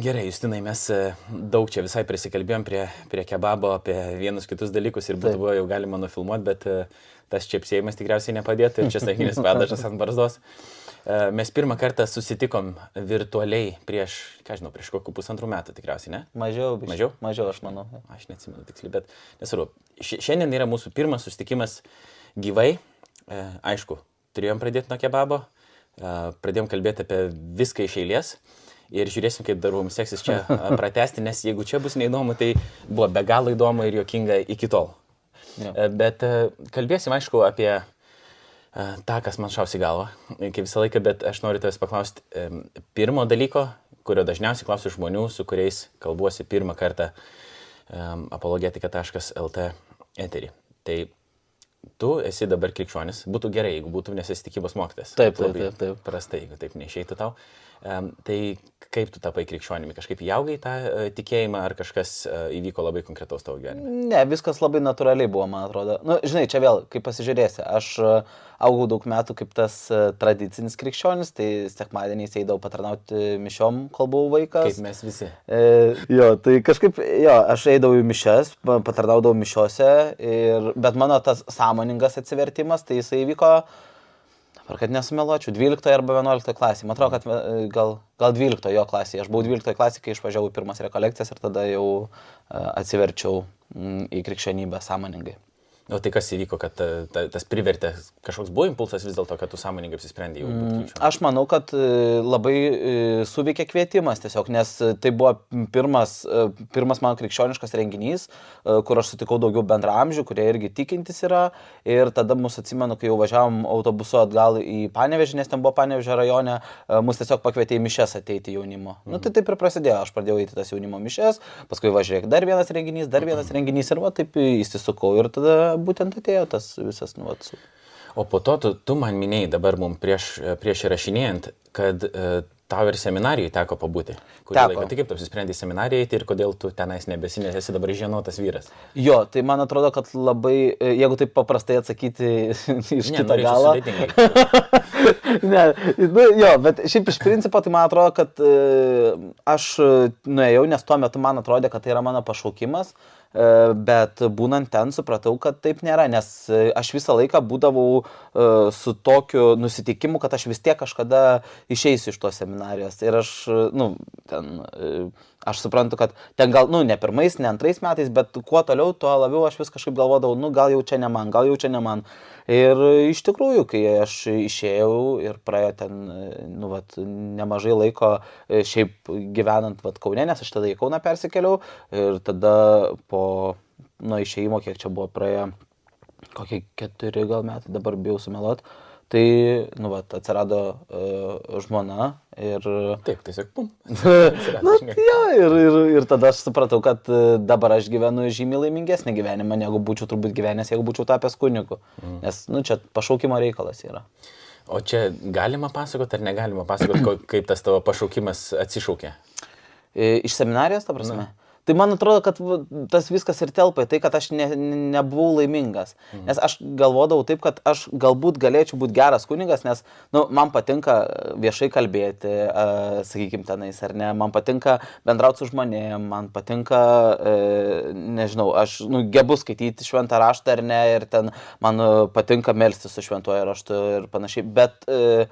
gerai, Justinai, mes e, daug čia visai prisikalbėjom prie, prie kebabo, apie vienus kitus dalykus ir būtų buvo jau galima nufilmuoti, bet e, tas čiapsėjimas tikriausiai nepadėtų ir čia sakinis padažas ant barzdos. E, mes pirmą kartą susitikom virtualiai prieš, ką žinau, prieš kokių pusantrų metų tikriausiai, ne? Mažiau, biškai. Mažiau? Mažiau, aš manau. Aš neatsimenu tiksliai, bet nesvarbu. Šiandien yra mūsų pirmas susitikimas gyvai. Aišku, turėjom pradėti nuo kebabo, pradėjom kalbėti apie viską iš eilės ir žiūrėsim, kaip dar mums seksis čia pratesti, nes jeigu čia bus neįdomu, tai buvo be galo įdomu ir juokinga iki tol. Ja. Bet kalbėsim, aišku, apie tą, kas man šausi galva, kaip visą laiką, bet aš noriu tavęs paklausti pirmo dalyko, kurio dažniausiai klausiu žmonių, su kuriais kalbuosi pirmą kartą apologetika.lt eterį. Tai tu esi dabar krikščionis, būtų gerai, jeigu būtum nesisitikybos mokytas. Taip, taip, taip, taip. Prastai, jeigu taip neišeitų tau. Um, tai kaip tu tapai krikščionimi? Kažkaip įaugai tą uh, tikėjimą ar kažkas uh, įvyko labai konkretaus tavo gyvenime? Ne, viskas labai natūraliai buvo, man atrodo. Na, nu, žinai, čia vėl, kaip pasižiūrėsi, aš uh, augau daug metų kaip tas uh, tradicinis krikščionis, tai sekmadieniais eidavau patarnauti mišiom, kol buvau vaikas. Kaip mes visi. E, jo, tai kažkaip, jo, aš eidavau į mišes, patarnaudavau mišiose, ir, bet mano tas sąmoningas atsivertimas, tai jisai įvyko Dabar, kad nesumeluočiau, 12 arba 11 klasė. Man atrodo, kad e, gal, gal 12 jo klasėje. Aš buvau 12 klasė, kai išvažiavau pirmas rekolekcijas ir tada jau e, atsiverčiau į krikščionybę sąmoningai. O tai kas įvyko, kad ta, ta, tas privertė, kažkoks buvo impulsas vis dėlto, kad tu sąmoningai apsisprendėjai jau būti krikščioniu? Aš manau, kad e, labai e, suveikė kvietimas tiesiog, nes tai buvo pirmas, e, pirmas mano krikščioniškas renginys, kur aš sutikau daugiau bendramžių, kurie irgi tikintis yra. Ir tada mus atsimenu, kai jau važiavom autobusu atgal į Panevežį, nes ten buvo Panevežio rajone, mus tiesiog pakvietė į mišes ateiti jaunimo. Mhm. Nu tai taip ir prasidėjo, aš pradėjau eiti tas jaunimo mišes, paskui važiuok dar vienas renginys, dar vienas mhm. renginys ir va taip įsisukau. Ir tada būtent atėjo tas visas nuotsų. O po to tu, tu man minėjai dabar mums prieš, prieš įrašinėjant, kad e, tau ir seminarijai teko pabūti. Teko. Tai kaip tu apsisprendai seminarijai ir kodėl tu tenais nebesi, nes esi dabar žinotas vyras? Jo, tai man atrodo, kad labai, e, jeigu taip paprastai atsakyti iš ne, kito galo. ne, nu, jo, bet šiaip iš principo tai man atrodo, kad e, aš nuėjau, nes tuo metu man atrodė, kad tai yra mano pašaukimas. E, bet būnant ten supratau, kad taip nėra, nes e, aš visą laiką būdavau e, su tokiu nusitikimu, kad aš vis tiek kažkada išeisiu iš tos seminarijos. Ir aš, nu, ten aš suprantu, kad ten gal, nu, ne pirmais, ne antrais metais, bet kuo toliau, tuo labiau aš vis kažkaip galvodavau, nu, gal jau čia ne man, gal jau čia ne man. Ir iš tikrųjų, kai aš išėjau ir praėjo ten, nu, vat, nemažai laiko šiaip gyvenant, vat, Kaune, nes aš tada į Kauną persikėliau ir tada po, nuo išėjimo, kiek čia buvo praėję, kokie keturi gal metai, dabar bijau sumeluoti Tai, nu, va, atsirado uh, žmona ir... Taip, tiesiog pum. nu, jo, ir, ir, ir tada aš supratau, kad e, dabar aš gyvenu žymiai laimingesnį gyvenimą, negu būčiau turbūt gyvenęs, jeigu būčiau tapęs kunigu. Mm. Nes, nu, čia pašaukimo reikalas yra. O čia galima pasakoti ar negalima pasakoti, kaip tas tavo pašaukimas atsišaukė? Iš seminarijos, ta prasme? Na. Tai man atrodo, kad tas viskas ir telpa į tai, kad aš ne, nebuvau laimingas. Mhm. Nes aš galvodavau taip, kad aš galbūt galėčiau būti geras kunigas, nes nu, man patinka viešai kalbėti, uh, sakykime, tenais ar ne, man patinka bendrauti su žmonėm, man patinka, uh, nežinau, aš nu, gebu skaityti šventą raštą ar ne, ir ten man patinka melstis su šventuoju raštu ir panašiai. Bet uh,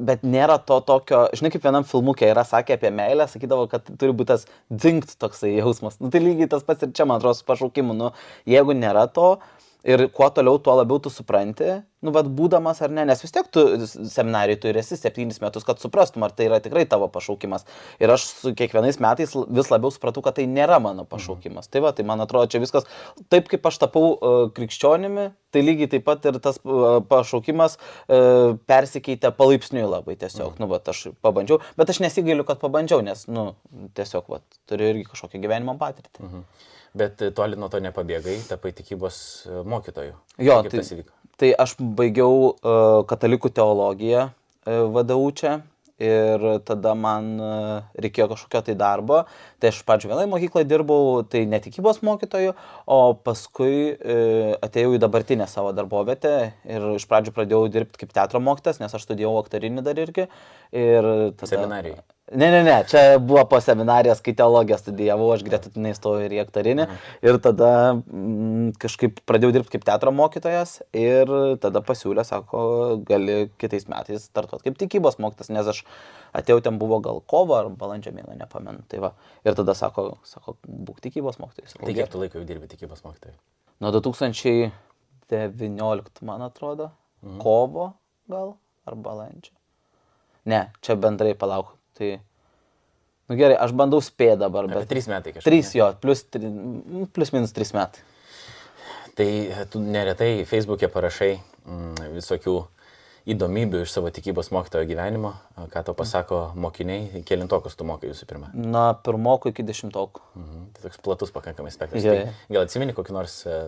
bet nėra to tokio, žinai, kaip vienam filmukė yra sakę apie meilę, sakydavo, kad turi būti tas dzingt toksai jausmas. Nu, tai lygiai tas pats ir čia, man atrodo, su pašaukimu. Nu, jeigu nėra to ir kuo toliau, tuo labiau tu supranti, nu, vad būdamas ar ne, nes vis tiek tu seminarijai tu ir esi septynis metus, kad suprastum, ar tai yra tikrai tavo pašaukimas. Ir aš su kiekvienais metais vis labiau supratau, kad tai nėra mano pašaukimas. Mhm. Tai va, tai man atrodo, čia viskas taip, kaip aš tapau uh, krikščionimi, tai lygiai taip pat ir tas uh, pašaukimas uh, persikeitė palaipsniui labai tiesiog. Mhm. Nu, va, aš pabandžiau, bet aš nesigailiu, kad pabandžiau, nes, nu, tiesiog, va, turiu irgi kažkokią gyvenimo patirtį. Mhm. Bet toli nuo to nepabėgai, tapai tikybos mokytoju. Jo, Kaip tai, Tai aš baigiau uh, katalikų teologiją uh, e, vadovų čia ir tada man reikėjo kažkokio tai darbo. Tai aš pačiu vienai mokyklai dirbau, tai netikybos mokytoju, o paskui uh, atėjau į dabartinę savo darbovietę ir iš pradžių pradėjau dirbti kaip teatro mokytas, nes aš studijavau aktorinį dar irgi. Ir tada, Seminarijai. Ne, ne, ne, čia buvo po seminarijos, kai teologiją studijavau, aš gretutinai stojau ir į aktorinį. Ir tada mm, kažkaip pradėjau dirbti kaip teatro mokytojas ir tada pasiūlė, sako, gali kitais metais startuoti kaip tikybos mokytas, nes aš atėjau ten buvo gal kovo ar balandžio mėnesį, nepamenu. Tai va. Ir tada sako, sako būk tikybos mokytojas. Tai kiek tu laiko jau dirbi tikybos mokytojai? Nuo 2019, man atrodo, mhm. kovo gal ar balandžio. Ne, čia bendrai palauk, Tai, nu gerai, aš bandau spėti dabar, bet... Trys metai kažkaip. Trys jo, plus, tri, plus minus trys metai. Tai tu neretai Facebook'e parašai mm, visokių įdomybių iš savo tikybos mokytojo gyvenimo, ką to pasako mokiniai, kėlintokus tu mokai visų pirma? Nuo pirmokų iki dešimtokų. Mhm. Tai toks platus pakankamai spektras. Ja, ja. Tai gal atsimeni kokį nors e,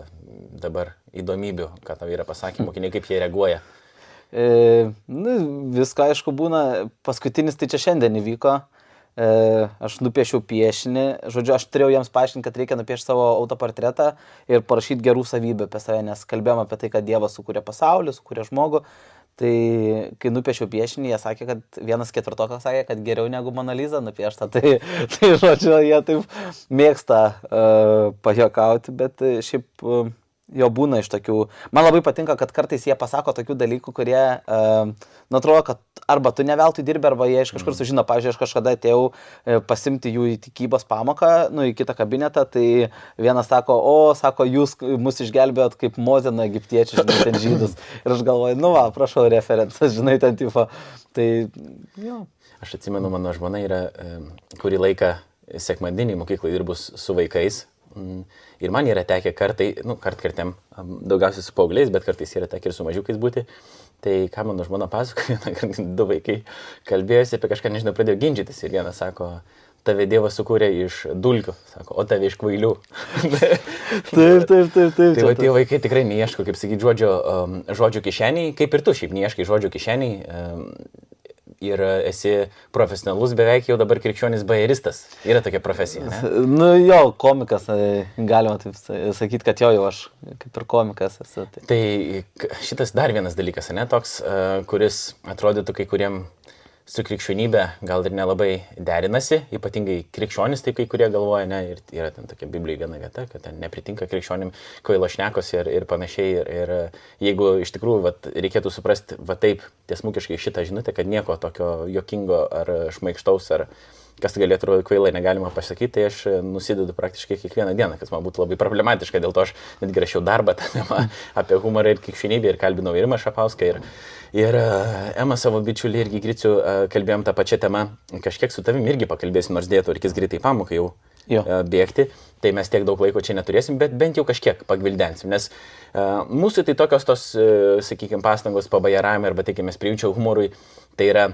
dabar įdomybių, ką tau yra pasakė mokiniai, kaip jie reaguoja E, nu, visko aišku būna, paskutinis tai čia šiandien įvyko. E, aš nupiešiau piešinį, žodžiu, aš turėjau jiems paaiškinti, kad reikia nupiešti savo autoportretą ir parašyti gerų savybių apie save, nes kalbėjom apie tai, kad Dievas sukūrė pasaulį, sukūrė žmogų. Tai kai nupiešiau piešinį, jie sakė, kad vienas ketvirtokas sakė, kad geriau negu Monaliza nupiešta. Tai, tai žodžiu, jie taip mėgsta uh, pajokauti, bet šiaip uh, jo būna iš tokių. Man labai patinka, kad kartais jie pasako tokių dalykų, kurie, uh, nu, atrodo, kad arba tu neveltui dirbi, arba jie iš kažkur mm. sužino. Pavyzdžiui, aš kažkada atėjau e, pasimti jų į tikybos pamoką, nu, į kitą kabinetą, tai vienas sako, o, sako, jūs mus išgelbėjot kaip Mozena egiptiečių, žinai, ten žydus. Ir aš galvoju, nu, va, prašau, referencas, žinai, ten tipo. Tai, jo. Aš atsimenu, mano žmona yra kurį laiką sekmadienį mokyklai dirbus su vaikais. Mm Ir man yra tekę kartai, nu, kart kartėm, daugiausiai su paaugliais, bet kartais yra tekę ir su mažiukais būti. Tai ką mano žmona pasakoja, kad du vaikai kalbėjosi apie kažką, nežinau, pradėjo ginčytis. Ir vienas sako, tave Dievas sukūrė iš dulkių, sako, o tave iš kvailių. taip, taip, taip, taip. Tai va tie vaikai tikrai neieško, kaip sakyti, žodžio, um, žodžio kišeniai, kaip ir tu šiaip neieškai žodžio kišeniai. Um, ir esi profesionalus beveik jau dabar krikščionis bairistas. Yra tokia profesija. Ne? Nu jo, komikas, e, galima taip sakyti, kad jo jau aš kaip ir komikas esu. Tai. tai šitas dar vienas dalykas, ne toks, e, kuris atrodytų kai kuriem su krikščionybė gal ir nelabai derinasi, ypatingai krikščionis, taip kai kurie galvoja, ne, ir yra ten tokia Biblija viena vieta, kad ten nepritinka krikščionim, kvailo šnekos ir, ir panašiai. Ir, ir jeigu iš tikrųjų vat, reikėtų suprasti, va taip, tiesmukiškai šitą žinutę, kad nieko tokio jokingo ar šmaikštaus ar kas galėtų atrodyti kvailai negalima pasakyti, tai aš nusidedu praktiškai kiekvieną dieną, kas man būtų labai problematiška, dėl to aš netgi rašiau darbą tą temą apie humorą ir krikščionybę ir kalbinau ir Mašapauską. Ir, Ir uh, Ema savo bičiulį irgi Griciu uh, kalbėjom tą pačią temą. Kažkiek su tavimi irgi pakalbėsim, nors dėtų reikės greitai pamokai jau jo. uh, bėgti. Tai mes tiek daug laiko čia neturėsim, bet bent jau kažkiek pagvildensim. Nes uh, mūsų tai tokios tos, uh, sakykime, pastangos pabajaravimai arba tikimės prijaučiau humorui. Tai yra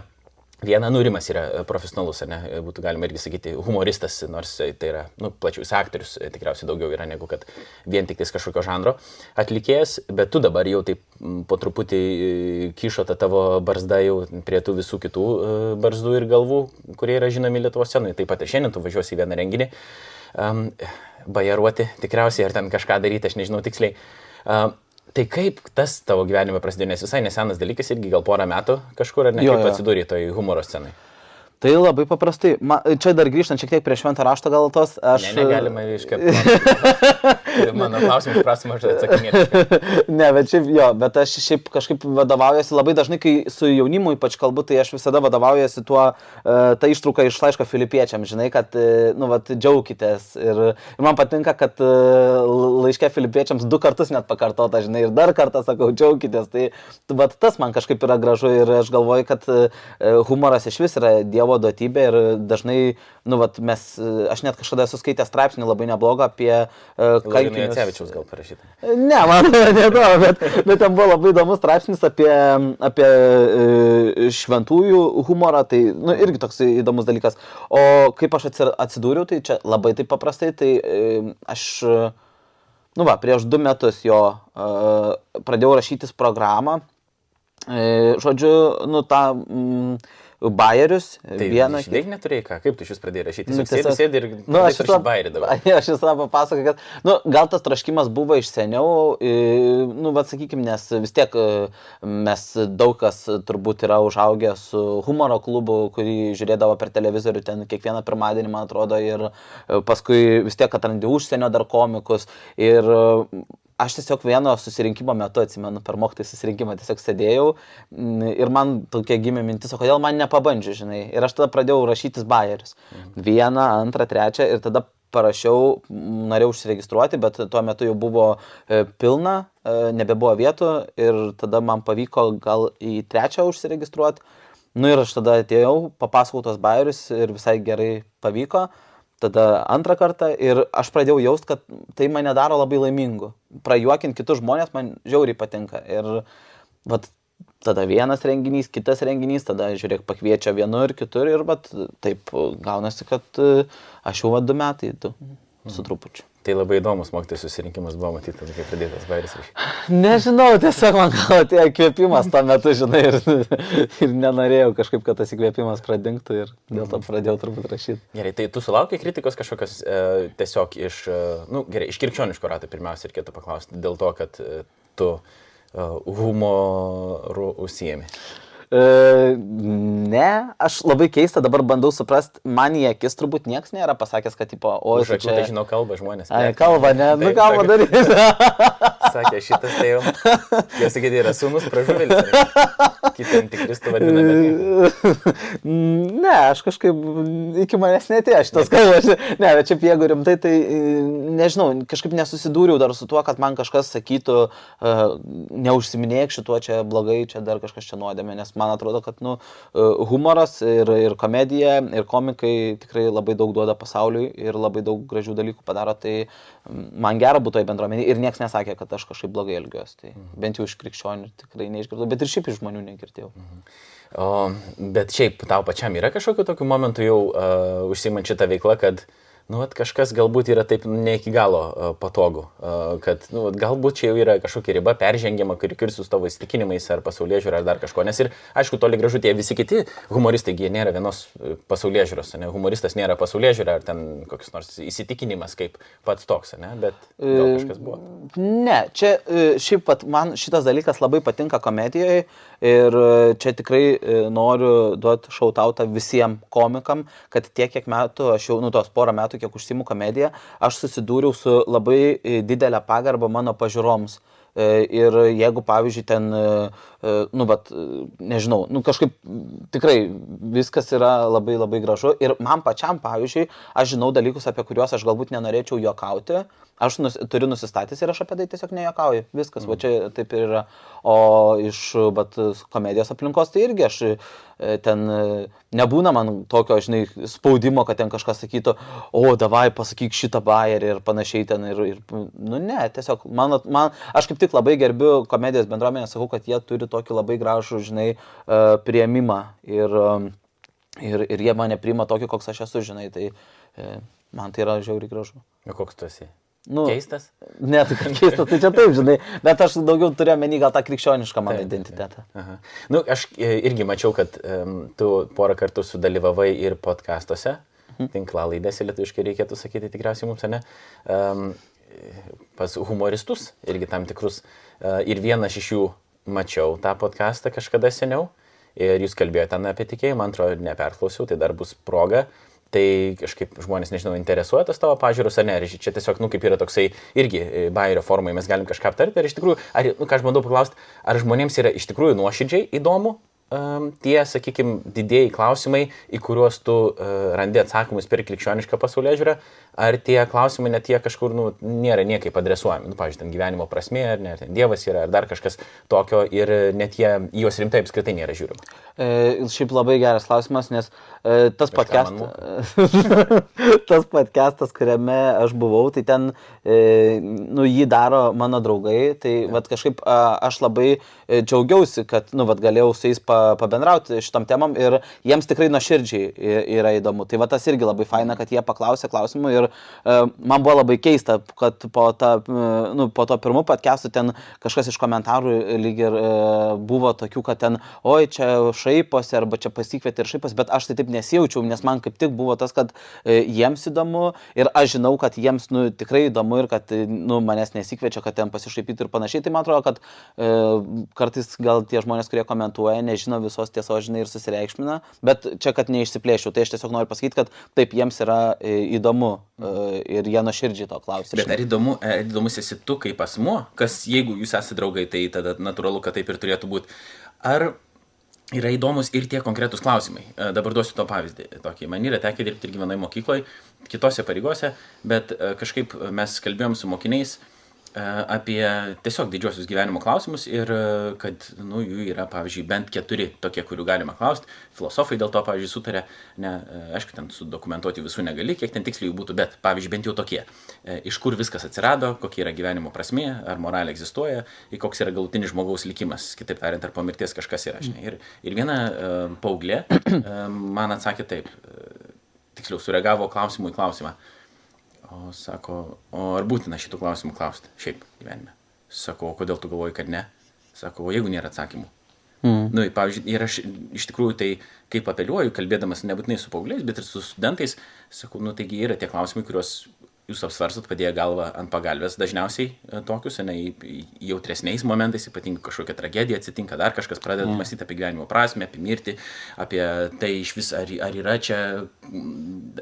Viena nurimas yra e, profesionalus, ne, e, būtų galima irgi sakyti humoristas, nors e, tai yra, nu, plačiau jis aktorius, tikriausiai daugiau yra negu kad vien tik kažkokio žanro atlikėjas, bet tu dabar jau taip po truputį kišo tą tavo barzdą jau prie tų visų kitų barzdų ir galvų, kurie yra žinomi Lietuvo scenoje. Taip pat ir šiandien tu važiuosi į vieną renginį, um, bajaruoti tikriausiai, ar ten kažką daryti, aš nežinau tiksliai. Uh, Tai kaip tas tavo gyvenime prasidėjo, nes visai nesenas dalykas, irgi gal porą metų kažkur, ar ne, jo, kaip atsidūrė toj humoro scenai? Tai labai paprastai. Ma, čia dar grįžtant šiek tiek prie šventą raštą gal tos. Aš... Ne, negalima iškart. Mano klausimas, prašom, aš atsakinėti. ne, bet šiaip jo, bet aš šiaip kažkaip vadovaujuosi labai dažnai, kai su jaunimu ypač kalbu, tai aš visada vadovaujuosi tuo, uh, ta ištrauka iš laiško filipiečiam, žinai, kad, uh, nu, vat, džiaukitės. Ir, ir man patinka, kad uh, laiške filipiečiams du kartus net pakartota, žinai, ir dar kartą sakau, džiaukitės. Tai, bet tas man kažkaip yra gražu ir aš galvoju, kad humoras iš vis yra Dievo Dievo duotybė ir dažnai, nu, vat, mes, aš net kažkada esu skaitęs straipsnį labai neblogą apie uh, kankinius. Cevičiaus gal parašyta. Ne, man nebuvo, bet, bet ten buvo labai įdomus straipsnis apie, apie uh, šventųjų humorą, tai, nu, irgi toks įdomus dalykas. O kaip aš atsidūriau, tai čia labai taip paprastai, tai uh, aš, nu, va, prieš du metus jo uh, pradėjau rašytis programą. Uh, žodžiu, nu, tą... Mm, Bayerius, Tai vieną. Veik neturėjai ką, kaip tu šis pradėjai rašyti? Nu, Tiesiog sėdi, sėdi ir Nu, aš šitą bairį dabar. Aš visą papasakoju, kad, nu, gal tas traškimas buvo iš seniau, nu, vad sakykime, nes vis tiek e, mes daug kas turbūt yra užaugę su humoro klubu, kurį žiūrėdavo per televizorių ten kiekvieną pirmadienį, man atrodo, ir e, paskui vis tiek atrandi užsienio dar komikus. Ir aš tiesiog vieno susirinkimo metu, atsimenu, per mokytojų susirinkimą tiesiog sėdėjau mm, ir man tokia gimė mintis, o kodėl man nepabandžiu, žinai. Ir aš tada pradėjau rašytis bayerius. Vieną, antrą, trečią ir tada parašiau, norėjau užsiregistruoti, bet tuo metu jau buvo e, pilna, e, nebebuvo vietų ir tada man pavyko gal į trečią užsiregistruoti. Nu ir aš tada atėjau, papasakau tos bairius ir visai gerai pavyko. Tada antrą kartą ir aš pradėjau jaust, kad tai mane daro labai laimingu. Prajuokinti kitus žmonės man žiauriai patinka. Ir vat, tada vienas renginys, kitas renginys, tada žiūrėk pakviečia vienur, kitur ir vat, taip gaunasi, kad e, aš jau va du metai, du su trupučiu. Tai labai įdomus mokytojų susirinkimas buvo matyti, kai pradėtas bairis. Nežinau, tiesiog man gal atėjo įkvėpimas tuo metu, žinai, ir, ir nenorėjau kažkaip, kad tas įkvėpimas pradingtų ir dėl to pradėjau turbūt rašyti. Gerai, tai tu sulaukai kritikos kažkokios e, tiesiog iš, e, nu, gerai, iš kirčioniško rato pirmiausia reikėtų paklausti, dėl to, kad e, tu e, humoru užsiemi. E, ne, aš labai keista dabar bandau suprasti, man į akis turbūt niekas nėra pasakęs, kad, tipo, o, Už akių tai žinau kalbą žmonės. Ai, Net- kalba, ne, nu Taip, kalba sako- daryti. Sakė, šitas tai jau. Jie sakė, yra sūnus pražuvėlis. Kiti antikristų vadina. bet nieko. Ne, aš kažkaip iki manęs netėjo šitas kalbas. Ne, bet čia jeigu rimtai, tai e, nežinau, kažkaip nesusidūriau dar su tuo, kad man kažkas sakytų, uh, neužsiminėk šituo čia blogai, čia dar kažkas čia nuodėmė, nes man atrodo, kad nu, e, humoras ir, ir komedija ir komikai tikrai labai daug duoda pasauliui ir labai daug gražių dalykų padaro, tai man gera būtų į bendruomenį ir niekas nesakė, kad aš kažkaip blogai elgiuosi. Tai bent jau iš krikščionių tikrai neišgirdau, bet ir šiaip iš žmonių negirdėjau. O, bet šiaip tau pačiam yra kažkokiu tokiu momentu jau uh, užsimant šitą veiklą, kad nu, vat, kažkas galbūt yra taip ne iki galo uh, patogu, uh, kad nu, vat, galbūt čia jau yra kažkokia riba peržengiama, kuri kirsiu su tavo įsitikinimais ar pasaulyje žiūra ar dar kažko. Nes ir, aišku, toli gražu tie visi kiti humoristai, jie nėra vienos pasaulyje žiūros, ne? humoristas nėra pasaulyje žiūra ar ten koks nors įsitikinimas kaip pats toks, ne? bet gal kažkas buvo. Ne, čia e, šiaip pat man šitas dalykas labai patinka komedijoje ir e, čia tikrai e, noriu duoti šautautą visiems komikam, kad tiek, kiek metų, aš jau, nu, tos porą metų, kiek užsimu komediją, aš susidūriau su labai e, didelė pagarba mano pažiūroms. Ir jeigu, pavyzdžiui, ten, nu, bet, nežinau, nu, kažkaip tikrai viskas yra labai labai gražu. Ir man pačiam, pavyzdžiui, aš žinau dalykus, apie kuriuos aš galbūt nenorėčiau juokauti. Aš nus, turiu nusistatęs ir aš apie tai tiesiog nejuokauju. Viskas, mm. va čia taip ir yra. O iš bet, komedijos aplinkos tai irgi aš e, ten e, nebūna man tokio, žinai, spaudimo, kad ten kažkas sakytų, o davai pasakyk šitą bairį ir panašiai ten. Ir, ir, nu ne, tiesiog man, man, aš kaip tik labai gerbiu komedijos bendruomenę, sakau, kad jie turi tokį labai gražų, žinai, e, prieimimą. Ir, ir, ir jie mane priima tokį, koks aš esu, žinai. Tai man tai yra žiauriai gražu. O koks tu esi? Nu, Keistas? Ne, tai kad keistas, tai čia taip, žinai, bet aš daugiau turiu menį gal tą krikščionišką mano identitetą. Aha. Nu, aš e, irgi mačiau, kad um, tu porą kartų sudalyvavai ir podkastuose, mhm. tinklalaidėse lietuviškai reikėtų sakyti tikriausiai mums, ne? Um, pas humoristus irgi tam tikrus. Uh, ir vieną iš jų mačiau tą podcastą kažkada seniau. Ir jūs kalbėjote ten apie tikėjimą, man atrodo, neperklausiau, tai dar bus proga. Tai kažkaip žmonės, nežinau, interesuoja tas tavo pažiūros ar ne, ar čia tiesiog, nu, kaip yra toksai irgi e, bairio formai, mes galim kažką aptarti, ar iš tikrųjų, ar, nu, ką aš bandau paklausti, ar žmonėms yra iš tikrųjų nuoširdžiai įdomu um, tie, sakykime, didėjai klausimai, į kuriuos tu uh, randi atsakymus per krikščionišką pasaulyje žiūrą, ar tie klausimai net jie kažkur, nu, nėra niekaip adresuojami, nu, pavyzdžiui, ten gyvenimo prasme, ar ne, ar ten Dievas yra, ar dar kažkas tokio, ir net jie juos rimtai apskritai nėra žiūrima. E, šiaip labai geras klausimas, nes e, tas podcastas, tas podcastas, kuriame aš buvau, tai ten, e, nu, jį daro mano draugai, tai vat, kažkaip a, aš labai e, džiaugiausi, kad, nu, vat, galėjau su jais pa, pa, pabendrauti šitam temam ir jiems tikrai nuoširdžiai yra įdomu. Tai va tas irgi labai faina, kad jie paklausė klausimų ir man buvo labai keista, kad po, ta, e, nu, po to pirmų podcastų ten kažkas iš komentarų lyg ir e, buvo tokių, kad ten, oi, čia šaiposi arba čia pasikvietė ir šaiposi, bet aš tai taip nesijaučiau, nes man kaip tik buvo tas, kad e, jiems įdomu ir aš žinau, kad jiems nu, tikrai įdomu ir kad e, nu, manęs nesikviečia, kad ten pasišaipytų ir panašiai. Tai man atrodo, kad e, kartais gal tie žmonės, kurie komentuoja, nežino visos tiesos, žinai, ir susireikšmina, bet čia, kad neišsiplėšiau, tai aš tiesiog noriu pasakyti, kad taip jiems yra e, įdomu e, ir jie nuoširdžiai to klausia. Bet ar įdomu, ar įdomus esi tu kaip asmuo, kas jeigu jūs esate draugai, tai tada natūralu, kad taip ir turėtų būti. Ar yra įdomus ir tie konkretūs klausimai. E, Dabar duosiu to pavyzdį. Tokį. Man yra tekę dirbti ir gyvenai mokykloje, kitose pareigose, bet e, kažkaip mes kalbėjom su mokiniais e, apie tiesiog didžiosius gyvenimo klausimus ir e, kad nu, jų yra, pavyzdžiui, bent keturi tokie, kurių galima klausti. Filosofai dėl to, pavyzdžiui, sutarė, ne, e, aišku, ten sudokumentuoti visų negali, kiek ten tiksliai jų būtų, bet, pavyzdžiui, bent jau tokie. E, Iš kur viskas atsirado, kokia yra gyvenimo prasmė, ar moralė egzistuoja, ir koks yra galutinis žmogaus likimas, kitaip tariant, ar po mirties kažkas yra. Žinai. Ir, ir viena paauglė man atsakė taip, tiksliau sureagavo klausimų į klausimą. O sako, o ar būtina šitų klausimų klausti šiaip gyvenime? Sako, o kodėl tu galvoji, kad ne? Sako, o jeigu nėra atsakymų? Mm. Nu, pavyzdžiui, ir aš iš tikrųjų tai, kaip apeliuoju, kalbėdamas nebūtinai su paaugliais, bet ir su studentais, sakau, nu, taigi yra tie klausimai, kuriuos jūs apsvarstot, padėję galvą ant pagalbės, dažniausiai e, tokius, ne, jautresniais momentais, ypatingai kažkokia tragedija atsitinka, dar kažkas pradeda mm. mąstyti apie gyvenimo prasme, apie mirtį, apie tai iš vis, ar, ar yra čia,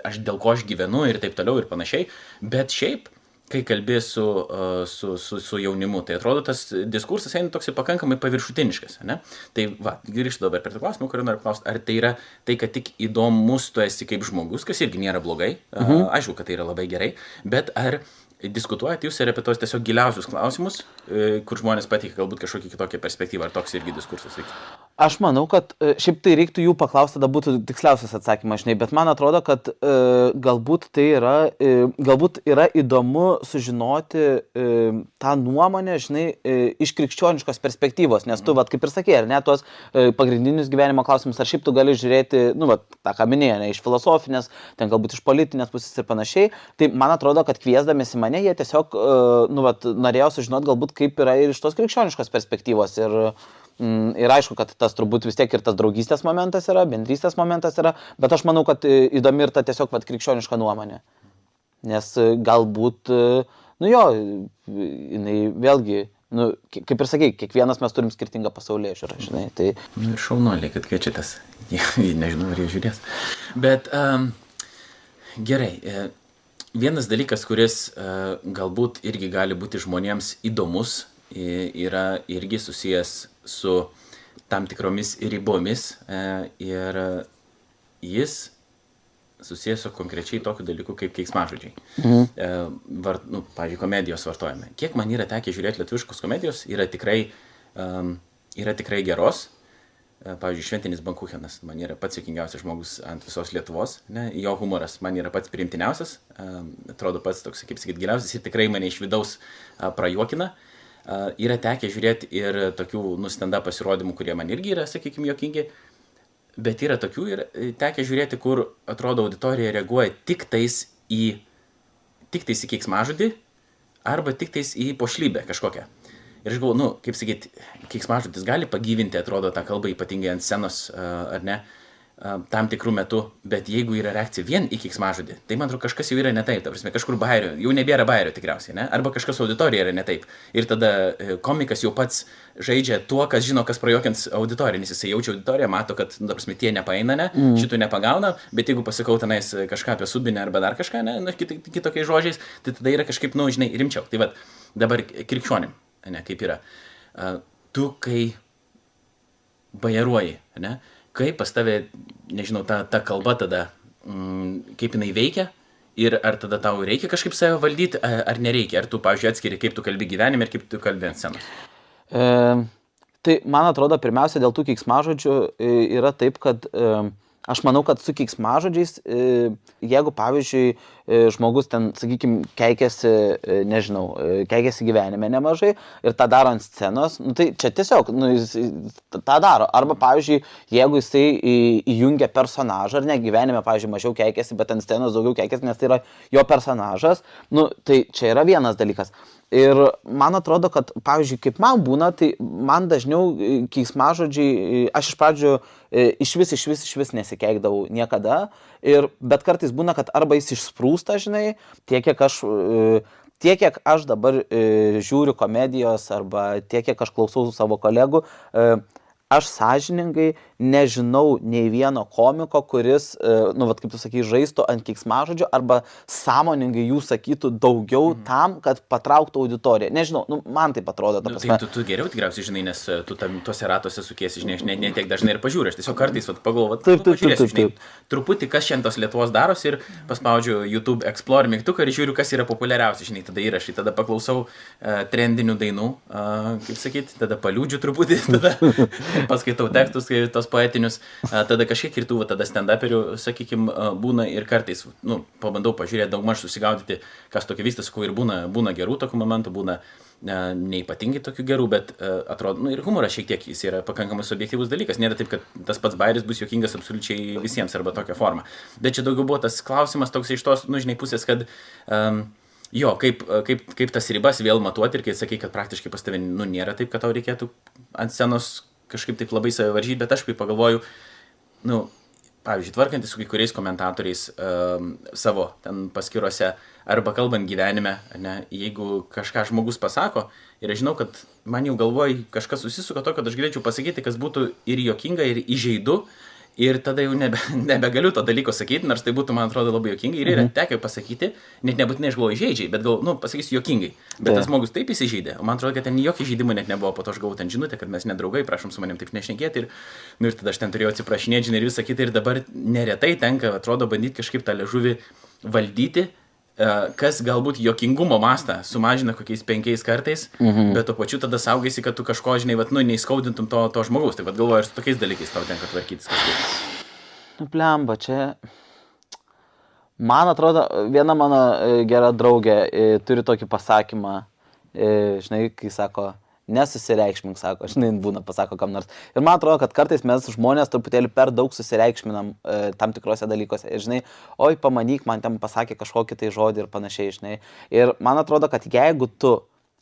aš dėl ko aš gyvenu ir taip toliau ir panašiai. Bet šiaip, kai kalbė su, su, su, su jaunimu, tai atrodo tas diskursas eina toks pakankamai paviršutiniškas. Ne? Tai va, grįžtu dabar prie to klausimą, kurį noriu klausti. Ar tai yra tai, kad tik įdomus tu esi kaip žmogus, kas irgi nėra blogai, mhm. aišku, kad tai yra labai gerai, bet ar diskutuojate jūs ir apie tos tiesiog giliausius klausimus, e, kur žmonės pateikia galbūt kažkokią kitokią perspektyvą, ar toks irgi diskursas vyksta? Aš manau, kad e, šiaip tai reiktų jų paklausti, tada būtų tiksliausias atsakymas, žinai, bet man atrodo, kad e, galbūt tai yra, e, galbūt yra įdomu sužinoti e, tą nuomonę, žinai, e, iš krikščioniškos perspektyvos, nes tu, vat, kaip ir sakė, ar ne, tuos e, pagrindinius gyvenimo klausimus, ar šiaip tu gali žiūrėti, nu, vat, tą ką minėjai, ne, iš filosofinės, ten galbūt iš politinės pusės ir panašiai, tai man atrodo, kad kviesdamėsi mane, jie tiesiog, e, nu, vat, norėjo sužinoti galbūt kaip yra ir iš tos krikščioniškos perspektyvos. Ir, Ir aišku, kad tas turbūt vis tiek ir tas draugystės momentas yra, bendrystės momentas yra, bet aš manau, kad e, įdomi ir ta tiesiog vat, krikščioniška nuomonė. Nes e, galbūt, e, nu jo, jinai vėlgi, nu, kaip ir sakai, kiekvienas mes turim skirtingą pasaulyje žiūrą, žinai. Tai Nu, šaunuoliai, kad kviečiatės. Nežinau, ar jie žiūrės. Bet um, gerai. e, Vienas dalykas, kuris uh, galbūt irgi gali būti žmonėms įdomus, yra irgi susijęs su tam tikromis ribomis. uh, Ir jis susijęs su konkrečiai tokiu dalyku kaip keiksmažodžiai. Mhm. Var, nu, pavyzdžiui, komedijos vartojame. Kiek man yra tekę žiūrėti lietuviškos komedijos, yra tikrai, um, yra tikrai geros. E, Pavyzdžiui, Šventinis Bankuchenas man yra pats juokingiausias žmogus ant visos Lietuvos. Ne? Jo humoras man yra pats priimtiniausias, um, atrodo pats toks, kaip sakyt, giliausias ir tikrai mane iš vidaus uh, prajuokina. Uh, yra tekę žiūrėti ir tokių nustenda pasirodymų, kurie man irgi yra, sakykime, juokingi. Bet yra tokių ir e, tekę žiūrėti, kur atrodo auditorija reaguoja tik tais į, tik tais į keiksmažodį arba tik tais į pošlybę kažkokią. Ir aš galvoju, nu, kaip sakyt, keiksmažodis gali pagyvinti, atrodo, tą kalbą ypatingai ant scenos, a, ar ne, a, tam tikrų metų, bet jeigu yra reakcija vien į keiksmažodį, tai man atrodo kažkas jau yra ne taip, ta prasme, kažkur bairio, jau nebėra bairio tikriausiai, ne, arba kažkas auditorija yra ne taip. Ir tada e, komikas jau pats žaidžia tuo, kas žino, kas prajuokins auditoriją, nes jisai jaučia auditoriją, mato, kad, nu, ta prasme, tie nepaeina, ne, mm. šitų nepagauna, bet jeigu pasakau tenais kažką apie subinę arba dar kažką, ne, nu, kit, kitokiais žodžiais, tai tada yra kažkaip, nu, žinai, rimčiau. Tai vad, dabar krikščionim, ne, kaip yra. Tu, kai bajeruoji, ne, kaip pas tave, nežinau, ta, ta kalba tada, mm, kaip jinai veikia. Ir ar tada tau reikia kažkaip save valdyti, ar nereikia? Ar tu, pavyzdžiui, atskiri, kaip tu kalbi gyvenime ir kaip tu kalbi ant scenos? E, tai man atrodo, pirmiausia, dėl tų keiksmažodžių e, yra taip, kad e, aš manau, kad su keiksmažodžiais, e, jeigu, pavyzdžiui, žmogus ten, sakykime, keikėsi, e, nežinau, e, keikėsi gyvenime nemažai ir tą daro ant scenos, nu, tai čia tiesiog, nu, jis tą daro. Arba, pavyzdžiui, jeigu jisai įjungia personažą, ar ne, gyvenime, pavyzdžiui, mažiau keikėsi, bet ant scenos daugiau keikėsi, nes tai yra jo personažas, nu, tai čia yra vienas dalykas. Ir man atrodo, kad, pavyzdžiui, kaip man būna, tai man dažniau keiksmažodžiai, aš iš pradžių iš vis, iš vis, iš vis nesikeikdavau niekada, ir, bet kartais būna, kad arba jis išsprūsta, žinai, tiek kiek aš tiek, kiek aš dabar e, žiūriu komedijos arba tiek, kiek aš klausau savo kolegų, e, aš sąžiningai nežinau nei vieno komiko, kuris, e, nu, vat, kaip tu sakai, žaistų ant kiksmažodžio arba sąmoningai jų sakytų daugiau mm. tam, kad patrauktų auditoriją. Nežinau, nu, man tai atrodo. Nu, tai tu, tu geriau tikriausiai žinai, nes e, tu tam, tuose ratuose sukiesi, žinai, aš net ne tiek dažnai ir pažiūriu, aš tiesiog kartais pagalvoju, taip, taip, taip, taip, taip. Truputį, kas šiandien tos Lietuvos darosi ir paspaudžiu YouTube Explore mygtuką ir žiūriu, kas yra populiariausia, žinai, tada įrašai, tada paklausau uh, trendinių dainų, uh, kaip sakyti, tada paliūdžiu truputį, tada paskaitau tekstus, tos poetinius, tada kažkiek ir tų, tada stand-uperių, sakykime, būna ir kartais, nu, pabandau pažiūrėti, daug maž susigaudyti, kas tokio vystosi, kuo ir būna, būna gerų tokių momentų, būna neipatingai tokių gerų, bet atrodo, nu, ir humoras šiek tiek jis yra pakankamai subjektyvus dalykas. Nėra taip, kad tas pats bairis bus juokingas absoliučiai visiems arba tokia forma. Bet čia daugiau buvo tas klausimas toks iš tos, nu, žinai, pusės, kad um, Jo, kaip, kaip, kaip tas ribas vėl matuoti ir kai sakai, kad praktiškai pas tavimi nu, nėra taip, kad tau reikėtų ant scenos kažkaip taip labai save varžyti, bet aš kaip pagalvoju, nu, pavyzdžiui, tvarkantis su kai kuriais komentatoriais um, savo ten paskiruose arba kalbant gyvenime, ne, jeigu kažką žmogus pasako ir aš žinau, kad man jau galvoj kažkas susisuka to, kad aš galėčiau pasakyti, kas būtų ir jokinga, ir įžeidu, Ir tada jau nebe, nebegaliu to dalyko sakyti, nors tai būtų, man atrodo, labai jokingai. Ir yra mhm. tekę pasakyti, net nebūtinai aš galvoju žaidžiai, bet gal, nu, pasakysiu jokingai. Bet tai. tas žmogus taip įsižeidė. Man atrodo, kad ten jokio žaidimo net nebuvo. Po to aš gavau ten žinutę, kad mes nedraugai, prašom su manim taip nešnekėti. Ir, nu, ir tada aš ten turėjau atsiprašinėti, žinai, ir visą kitą. Ir dabar neretai tenka, atrodo, bandyti kažkaip tą ležuvį valdyti kas galbūt jokingumo mastą sumažina kokiais penkiais kartais, mhm. bet tuo pačiu tada saugaisi, kad tu kažko, žinai, vat, nu, neįskaudintum to, to žmogaus. Tai vad galvoju, ir su tokiais dalykais tau tenka tvarkytis kažkaip. Nu, plemba, čia. Man atrodo, viena mano e, gera draugė e, turi tokį pasakymą, žinai, kai sako, nesusireikšmink, sako, žinai, būna pasako kam nors. Ir man atrodo, kad kartais mes žmonės truputėlį per daug susireikšminam e, tam tikrose dalykuose. Ir, žinai, oi, pamanyk, man ten pasakė kažkokį tai žodį ir panašiai, žinai. Ir man atrodo, kad jeigu tu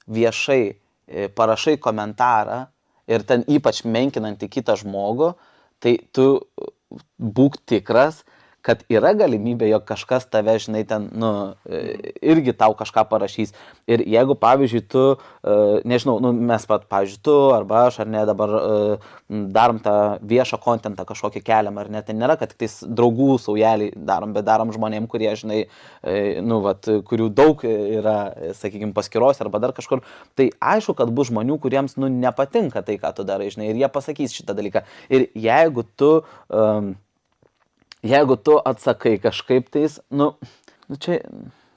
viešai e, parašai komentarą ir ten ypač menkinantį kitą žmogų, tai tu būk tikras, kad yra galimybė, jog kažkas tave, žinai, ten, nu, e, irgi tau kažką parašys. Ir jeigu, pavyzdžiui, tu, e, nežinau, nu, mes pat, pavyzdžiui, tu arba aš, ar ne, dabar e, darom tą viešą kontentą kažkokį keliam, ar ne, tai nėra, kad tik tais draugų saujelį darom, bet darom žmonėm, kurie, žinai, nu, vat, kurių daug yra, sakykime, paskiros arba dar kažkur. Tai aišku, kad bus žmonių, kuriems, nu, nepatinka tai, ką tu darai, žinai, ir jie pasakys šitą dalyką. Ir jeigu tu um, jeigu tu atsakai kažkaip tais, nu, nu čia...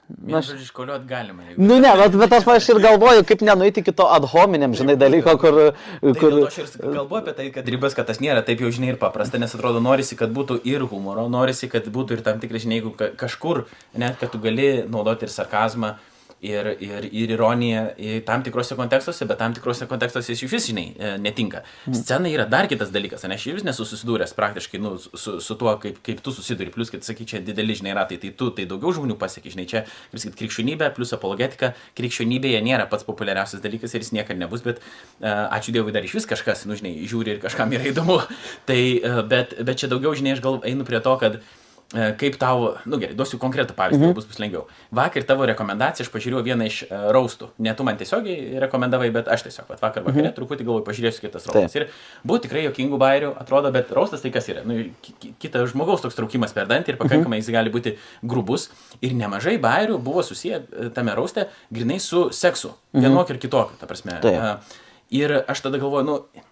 Na, aš iškoliuot galima. Nu ne, bet, bet aš, aš ir galvoju, kaip nenueiti iki to adhominiam, žinai, dalyko, kur... kur... Tai aš ir kalbu apie tai, kad ribas, kad tas nėra taip jau, žinai, ir paprasta, nes atrodo, norisi, kad būtų ir humoro, norisi, kad būtų ir tam tikrai, žinai, kažkur, net kad tu gali naudoti ir sarkazmą, ir, ir, ir ironija tam tikrose kontekstuose, bet tam tikrose kontekstuose jis iš vis, žinai, e, netinka. Mm. Scena yra dar kitas dalykas, ne, aš vis nesu susidūręs praktiškai nu, su, su tuo, kaip, kaip tu susiduri, plus, kad sakai, čia dideli, žinai, ratai, tai tu, tai daugiau žmonių pasiekia, žinai, čia, kaip sakyt, krikščionybė plus apologetika, krikščionybėje nėra pats populiariausias dalykas ir jis niekada nebus, bet uh, ačiū Dievui dar iš vis kažkas, nu, žinai, žiūri ir kažkam yra įdomu. Tai, uh, bet, bet čia daugiau, žinai, aš gal einu prie to, kad uh, kaip tau, nu gerai, duosiu konkretų pavyzdį, mhm. bus bus lengviau. Vakar tavo rekomendaciją aš pažiūrėjau vieną iš uh, raustų. Ne tu man tiesiogiai rekomendavai, bet aš tiesiog, vat, vakar vakarė mhm. truputį galvoju, pažiūrėsiu kitas raustas. Ir buvo tikrai jokingų bairių, atrodo, bet raustas tai kas yra? Nu, kitas žmogaus toks traukimas per dantį ir mhm. pakankamai mhm. jis gali būti grubus. Ir nemažai bairių buvo susiję e, tame rauste grinai su seksu. Mhm. Vienokiu ir kitokiu, ta prasme. Taip. Uh, ir aš tada galvoju, nu,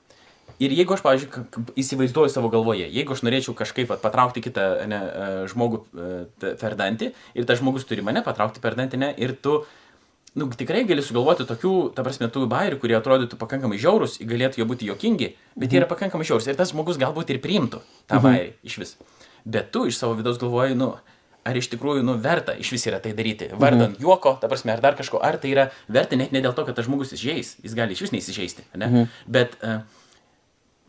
Ir jeigu aš, pavyzdžiui, įsivaizduoju savo galvoje, jeigu aš norėčiau kažkaip at, patraukti kitą ne, e, žmogų e, per dantį ir tas žmogus turi mane patraukti per dantį, ne, ir tu, nu, tikrai gali sugalvoti tokių, ta prasme, tų bairių, kurie atrodytų pakankamai žiaurus, galėtų jo būti jokingi, bet mhm. jie yra pakankamai žiaurus ir tas žmogus galbūt ir priimtų tą mhm. bairį iš vis. Bet tu iš savo vidaus galvoji, nu, ar iš tikrųjų, nu, verta iš vis yra tai daryti. Vardant mhm. juoko, ta prasme, ar dar kažko, ar tai yra verta net ne dėl to, kad tas žmogus įsižeis, jis gali iš vis neįsižeisti, ne? Mhm. Bet, uh,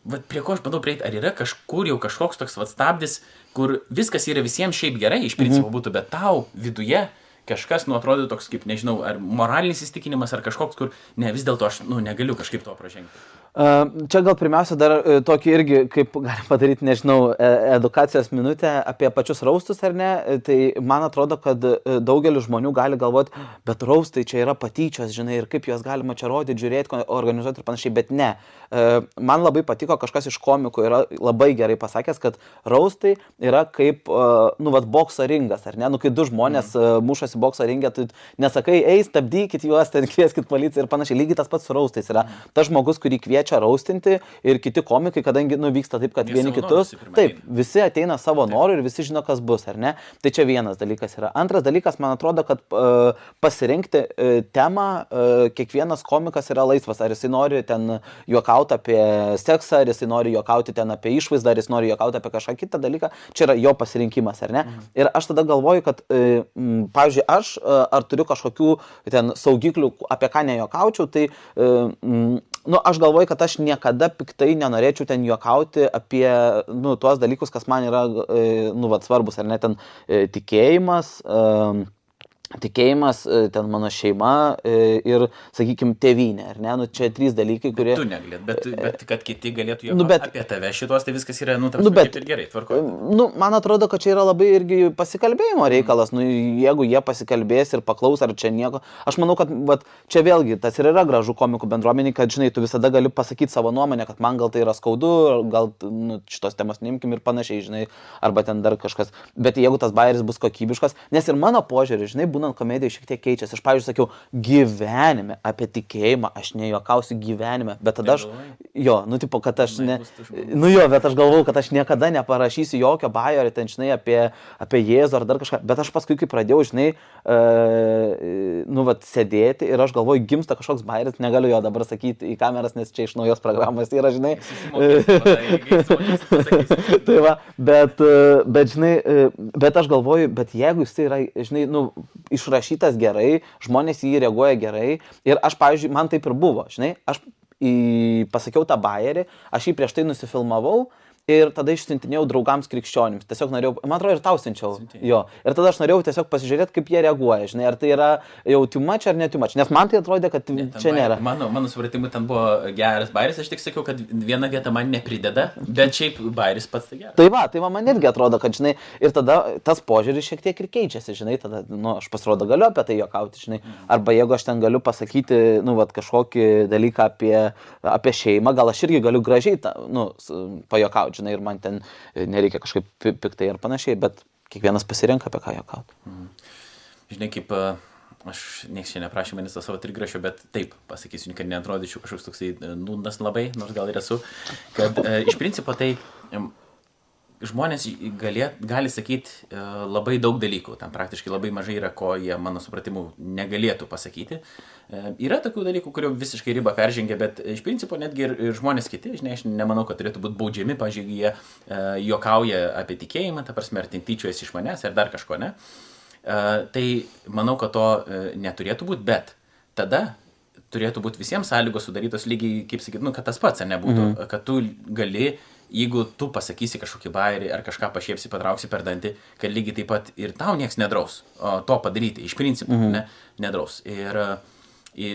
vat prie ko aš bandau prieiti, ar yra kažkur jau kažkoks toks vat stabdis, kur viskas yra visiems šiaip gerai, iš principo mhm. būtų, bet tau viduje kažkas, nu, atrodo toks kaip, nežinau, ar moralinis įstikinimas, ar kažkoks, kur, ne, vis dėlto aš, nu, negaliu kažkaip to pražengti. Čia gal pirmiausia dar e, tokį irgi, kaip galim padaryti, nežinau, e, edukacijos minutę apie pačius raustus ar ne, e, tai man atrodo, kad daugelis žmonių gali galvoti, bet raustai čia yra patyčios, žinai, ir kaip juos galima čia rodyti, žiūrėti, organizuoti ir panašiai, bet ne. Man labai patiko, kažkas iš komikų yra labai gerai pasakęs, kad raustai yra kaip, nu, vad, bokso ringas, ar ne, nu, kai du žmonės mm. mušasi bokso ringę, tu nesakai, eis, stabdykit juos, ten kvieskit policiją ir panašiai, lygiai tas pats su raustais yra. Mm. Tas žmogus, kurį kviečia kviečia raustinti ir kiti komikai, kadangi nu, vyksta taip, kad Jie vieni kitus. Taip, visi ateina savo noru ir visi žino, kas bus, ar ne? Tai čia vienas dalykas yra. Antras dalykas, man atrodo, kad uh, pasirinkti uh, temą uh, kiekvienas komikas yra laisvas. Ar jisai nori ten juokauti apie seksą, ar jisai nori juokauti ten apie išvaizdą, ar jis nori juokauti apie kažką kitą dalyką. Čia yra jo pasirinkimas, ar ne? Mhm. Ir aš tada galvoju, kad, uh, pavyzdžiui, aš uh, ar turiu kažkokių ten saugiklių, apie ką nejuokaučiau, tai uh, m, nu, aš galvoju, kad aš niekada piktai nenorėčiau ten juokauti apie, nu, tuos dalykus, kas man yra, e, nu, vad svarbus, ar net ten e, tikėjimas. E, tikėjimas, e, ten mano šeima e, ir, sakykime, tėvynė, ar ne? Nu, čia trys dalykai, kurie... Tu negalėt, bet, bet kad kiti galėtų jau nu, bet, apie tave šitos, tai viskas yra, nu, nu bet, ir gerai, tvarko. Nu, man atrodo, kad čia yra labai irgi pasikalbėjimo reikalas, nu, jeigu jie pasikalbės ir paklaus, ar čia nieko. Aš manau, kad vat, čia vėlgi tas ir yra gražu komikų bendruomeniai, kad, žinai, tu visada gali pasakyti savo nuomonę, kad man gal tai yra skaudu, gal nu, šitos temos neimkim ir panašiai, žinai, arba ten dar kažkas. Bet jeigu tas bairis bus kokybiškas, nes ir mano požiūrį, žinai, būnant komedijai šiek tiek keičiasi. Aš, pavyzdžiui, sakiau, gyvenime apie tikėjimą aš nejuokausiu gyvenime, bet tada aš, jo, nu, tipo, kad aš ne, nu jo, bet aš galvau, kad aš niekada neparašysiu jokio bajo ar ten, žinai, apie, apie Jėzų ar dar kažką, bet aš paskui, kai pradėjau, žinai, uh, nu, vat, sėdėti ir aš galvoju, gimsta kažkoks bairis, negaliu jo dabar sakyti į kameras, nes čia iš naujos programos yra, žinai. tai va, bet, bet, žinai, bet aš galvoju, bet jeigu jis yra, žinai, nu, išrašytas, gerai, žmonės į jį reaguoja gerai. Ir aš, pavyzdžiui, man taip ir buvo, žinai, aš į, pasakiau tą bairį, aš jį prieš tai nusifilmavau ir tada išsintinėjau draugams krikščionims. Tiesiog norėjau, man atrodo, ir tau siunčiau. Jo. Ir tada aš norėjau tiesiog pasižiūrėti, kaip jie reaguoja, žinai, ar tai yra jau tiumač ar netiumač. Nes man tai atrodė, kad ne, čia nėra. Mano, mano supratimu, ten buvo geras bairis, aš tik sakiau, kad viena vieta man neprideda, bet šiaip bairis pats tai geras. Tai va, tai va, man irgi atrodo, kad, žinai, ir tada tas požiūris šiek tiek ir keičiasi, žinai, tada, nu, aš pasirodo galiu apie tai juokauti, žinai. Mhm. Arba jeigu aš ten galiu pasakyti, nu, va, kažkokį dalyką apie, apie šeimą, gal aš irgi galiu gražiai, ta, nu, pajokauti, žinai, ir man ten nereikia kažkaip piktai ar panašiai, bet kiekvienas pasirenka apie ką juokauti. Mm. Žinai, kaip aš nieks čia neprašė manęs to savo trigrašio, bet taip pasakysiu, kad neatrodyčiau kažkoks toksai nūdas labai, nors gal ir esu, kad e, iš principo tai žmonės galė, gali sakyti e, labai daug dalykų, tam praktiškai labai mažai yra, ko jie, mano supratimu, negalėtų pasakyti. E, yra tokių dalykų, kurių visiškai ribą peržengia, bet iš principo netgi ir, ir žmonės kiti, žinai, aš nemanau, kad turėtų būti baudžiami, pažiūrėjau, jie e, juokauja apie tikėjimą, ta prasme, ar tintyčiuojas iš manęs, ar dar kažko, ne. Tai manau, kad to neturėtų būti, bet tada turėtų būti visiems sąlygos sudarytos lygiai, kaip sakyt, nu, kad tas pats, nebūtų, mm. kad tu gali jeigu tu pasakysi kažkokį bairį ar kažką pašiepsi, patrauksi per dantį, kad lygiai taip pat ir tau niekas nedraus o, to padaryti, iš principo, mhm. ne, nedraus. Ir,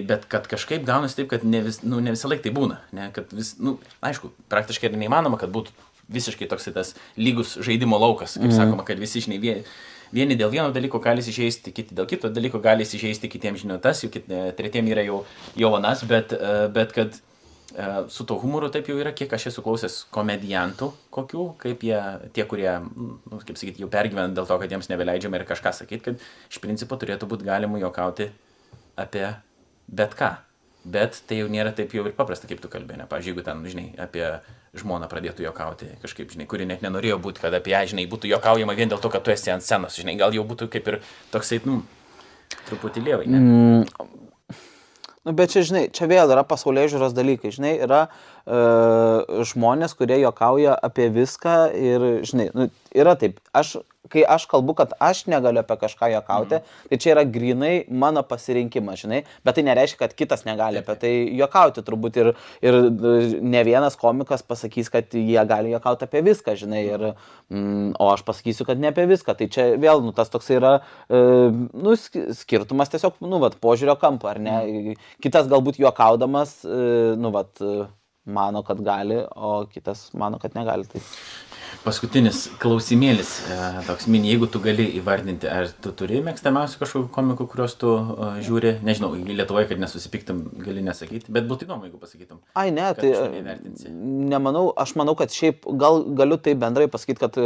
bet kad kažkaip gaunasi taip, kad ne, vis, nu, ne visą laiką tai būna, ne, kad vis, nu, aišku, praktiškai ir neįmanoma, kad būtų visiškai toks tas lygus žaidimo laukas, kaip mhm. sakoma, kad visi žinai vieni. Vieni dėl vieno dalyko gali įsižeisti, kiti dėl kito dalyko gali įsižeisti, kitiems žinot tas, jau kit, tretiem yra jau, jau anas, bet, bet kad E, su to humoru taip jau yra, kiek aš esu klausęs komedijantų kokių, kaip jie, tie, kurie, nu, kaip sakyti, jau pergyvena dėl to, kad jiems nebeleidžiama ir kažką sakyti, kad iš principo turėtų būti galima juokauti apie bet ką. Bet tai jau nėra taip jau ir paprasta, kaip tu kalbėjai. Pavyzdžiui, jeigu ten, žinai, apie žmoną pradėtų juokauti kažkaip, žinai, kuri net nenorėjo būti, kad apie ją, žinai, būtų juokaujama vien dėl to, kad tu esi ant scenos, žinai, gal jau būtų kaip ir toksai, nu, truputį lievai. Ne? Mm, Nu, bet čia, žinai, čia vėl yra pasaulyje žiūros dalykai, žinai, yra žmonės, kurie juokauja apie viską ir, žinai, nu, yra taip, aš kai aš kalbu, kad aš negaliu apie kažką juokauti, mm. tai čia yra grinai mano pasirinkimas, žinai, bet tai nereiškia, kad kitas negali apie tai juokauti, turbūt ir, ir ne vienas komikas pasakys, kad jie gali juokauti apie viską, žinai, ir, mm, o aš pasakysiu, kad ne apie viską, tai čia vėl, nu, tas toks yra, e, nu, skirtumas tiesiog, nu, vat, požiūrio kampo, ar ne, mm. kitas galbūt juokaudamas, e, nu, vat, mano, kad gali, o kitas mano, kad negali. Tai... Paskutinis klausimėlis, e, toks mini, jeigu tu gali įvardinti, ar tu turi mėgstamiausių kažkokių komikų, kuriuos tu uh, žiūri, nežinau, Lietuvoje, kad nesusipiktum, gali nesakyti, bet būtų įdomu, jeigu pasakytum. Ai, ne, tai nemanau, aš manau, kad šiaip gal galiu tai bendrai pasakyti, kad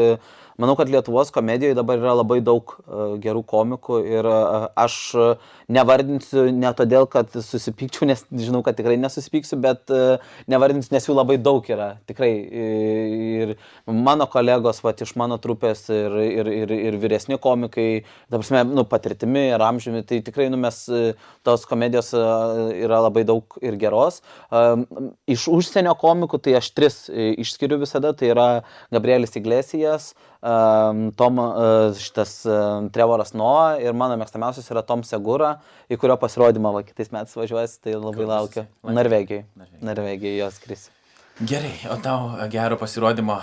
manau, kad Lietuvos komedijoje dabar yra labai daug uh, gerų komikų ir uh, aš nevardinsiu ne todėl, kad susipykčiau, nes žinau, kad tikrai nesusipyksiu, bet nevardinsiu, nes jų labai daug yra. Tikrai. Ir mano kolegos, va, iš mano trupės ir, ir, ir, ir vyresni komikai, dabar, nu, patirtimi ir amžiumi, tai tikrai, nu, mes tos komedijos yra labai daug ir geros. Iš užsienio komikų, tai aš tris išskiriu visada, tai yra Gabrielis Iglesijas, Tom, šitas Trevoras Noa ir mano mėgstamiausias yra Tom Segura, į kurio pasirodymą va, kitais metais važiuosi, tai labai laukiu. Norvegijai. Norvegijai jos krisi. Gerai, o tau gero pasirodymo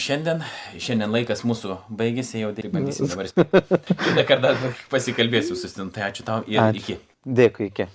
šiandien. Šiandien laikas mūsų baigėsi, jau tai bandysim dabar. Kitą kartą pasikalbėsiu su Stintai. Ačiū tau ir Ačiū. iki. Dėkui, iki.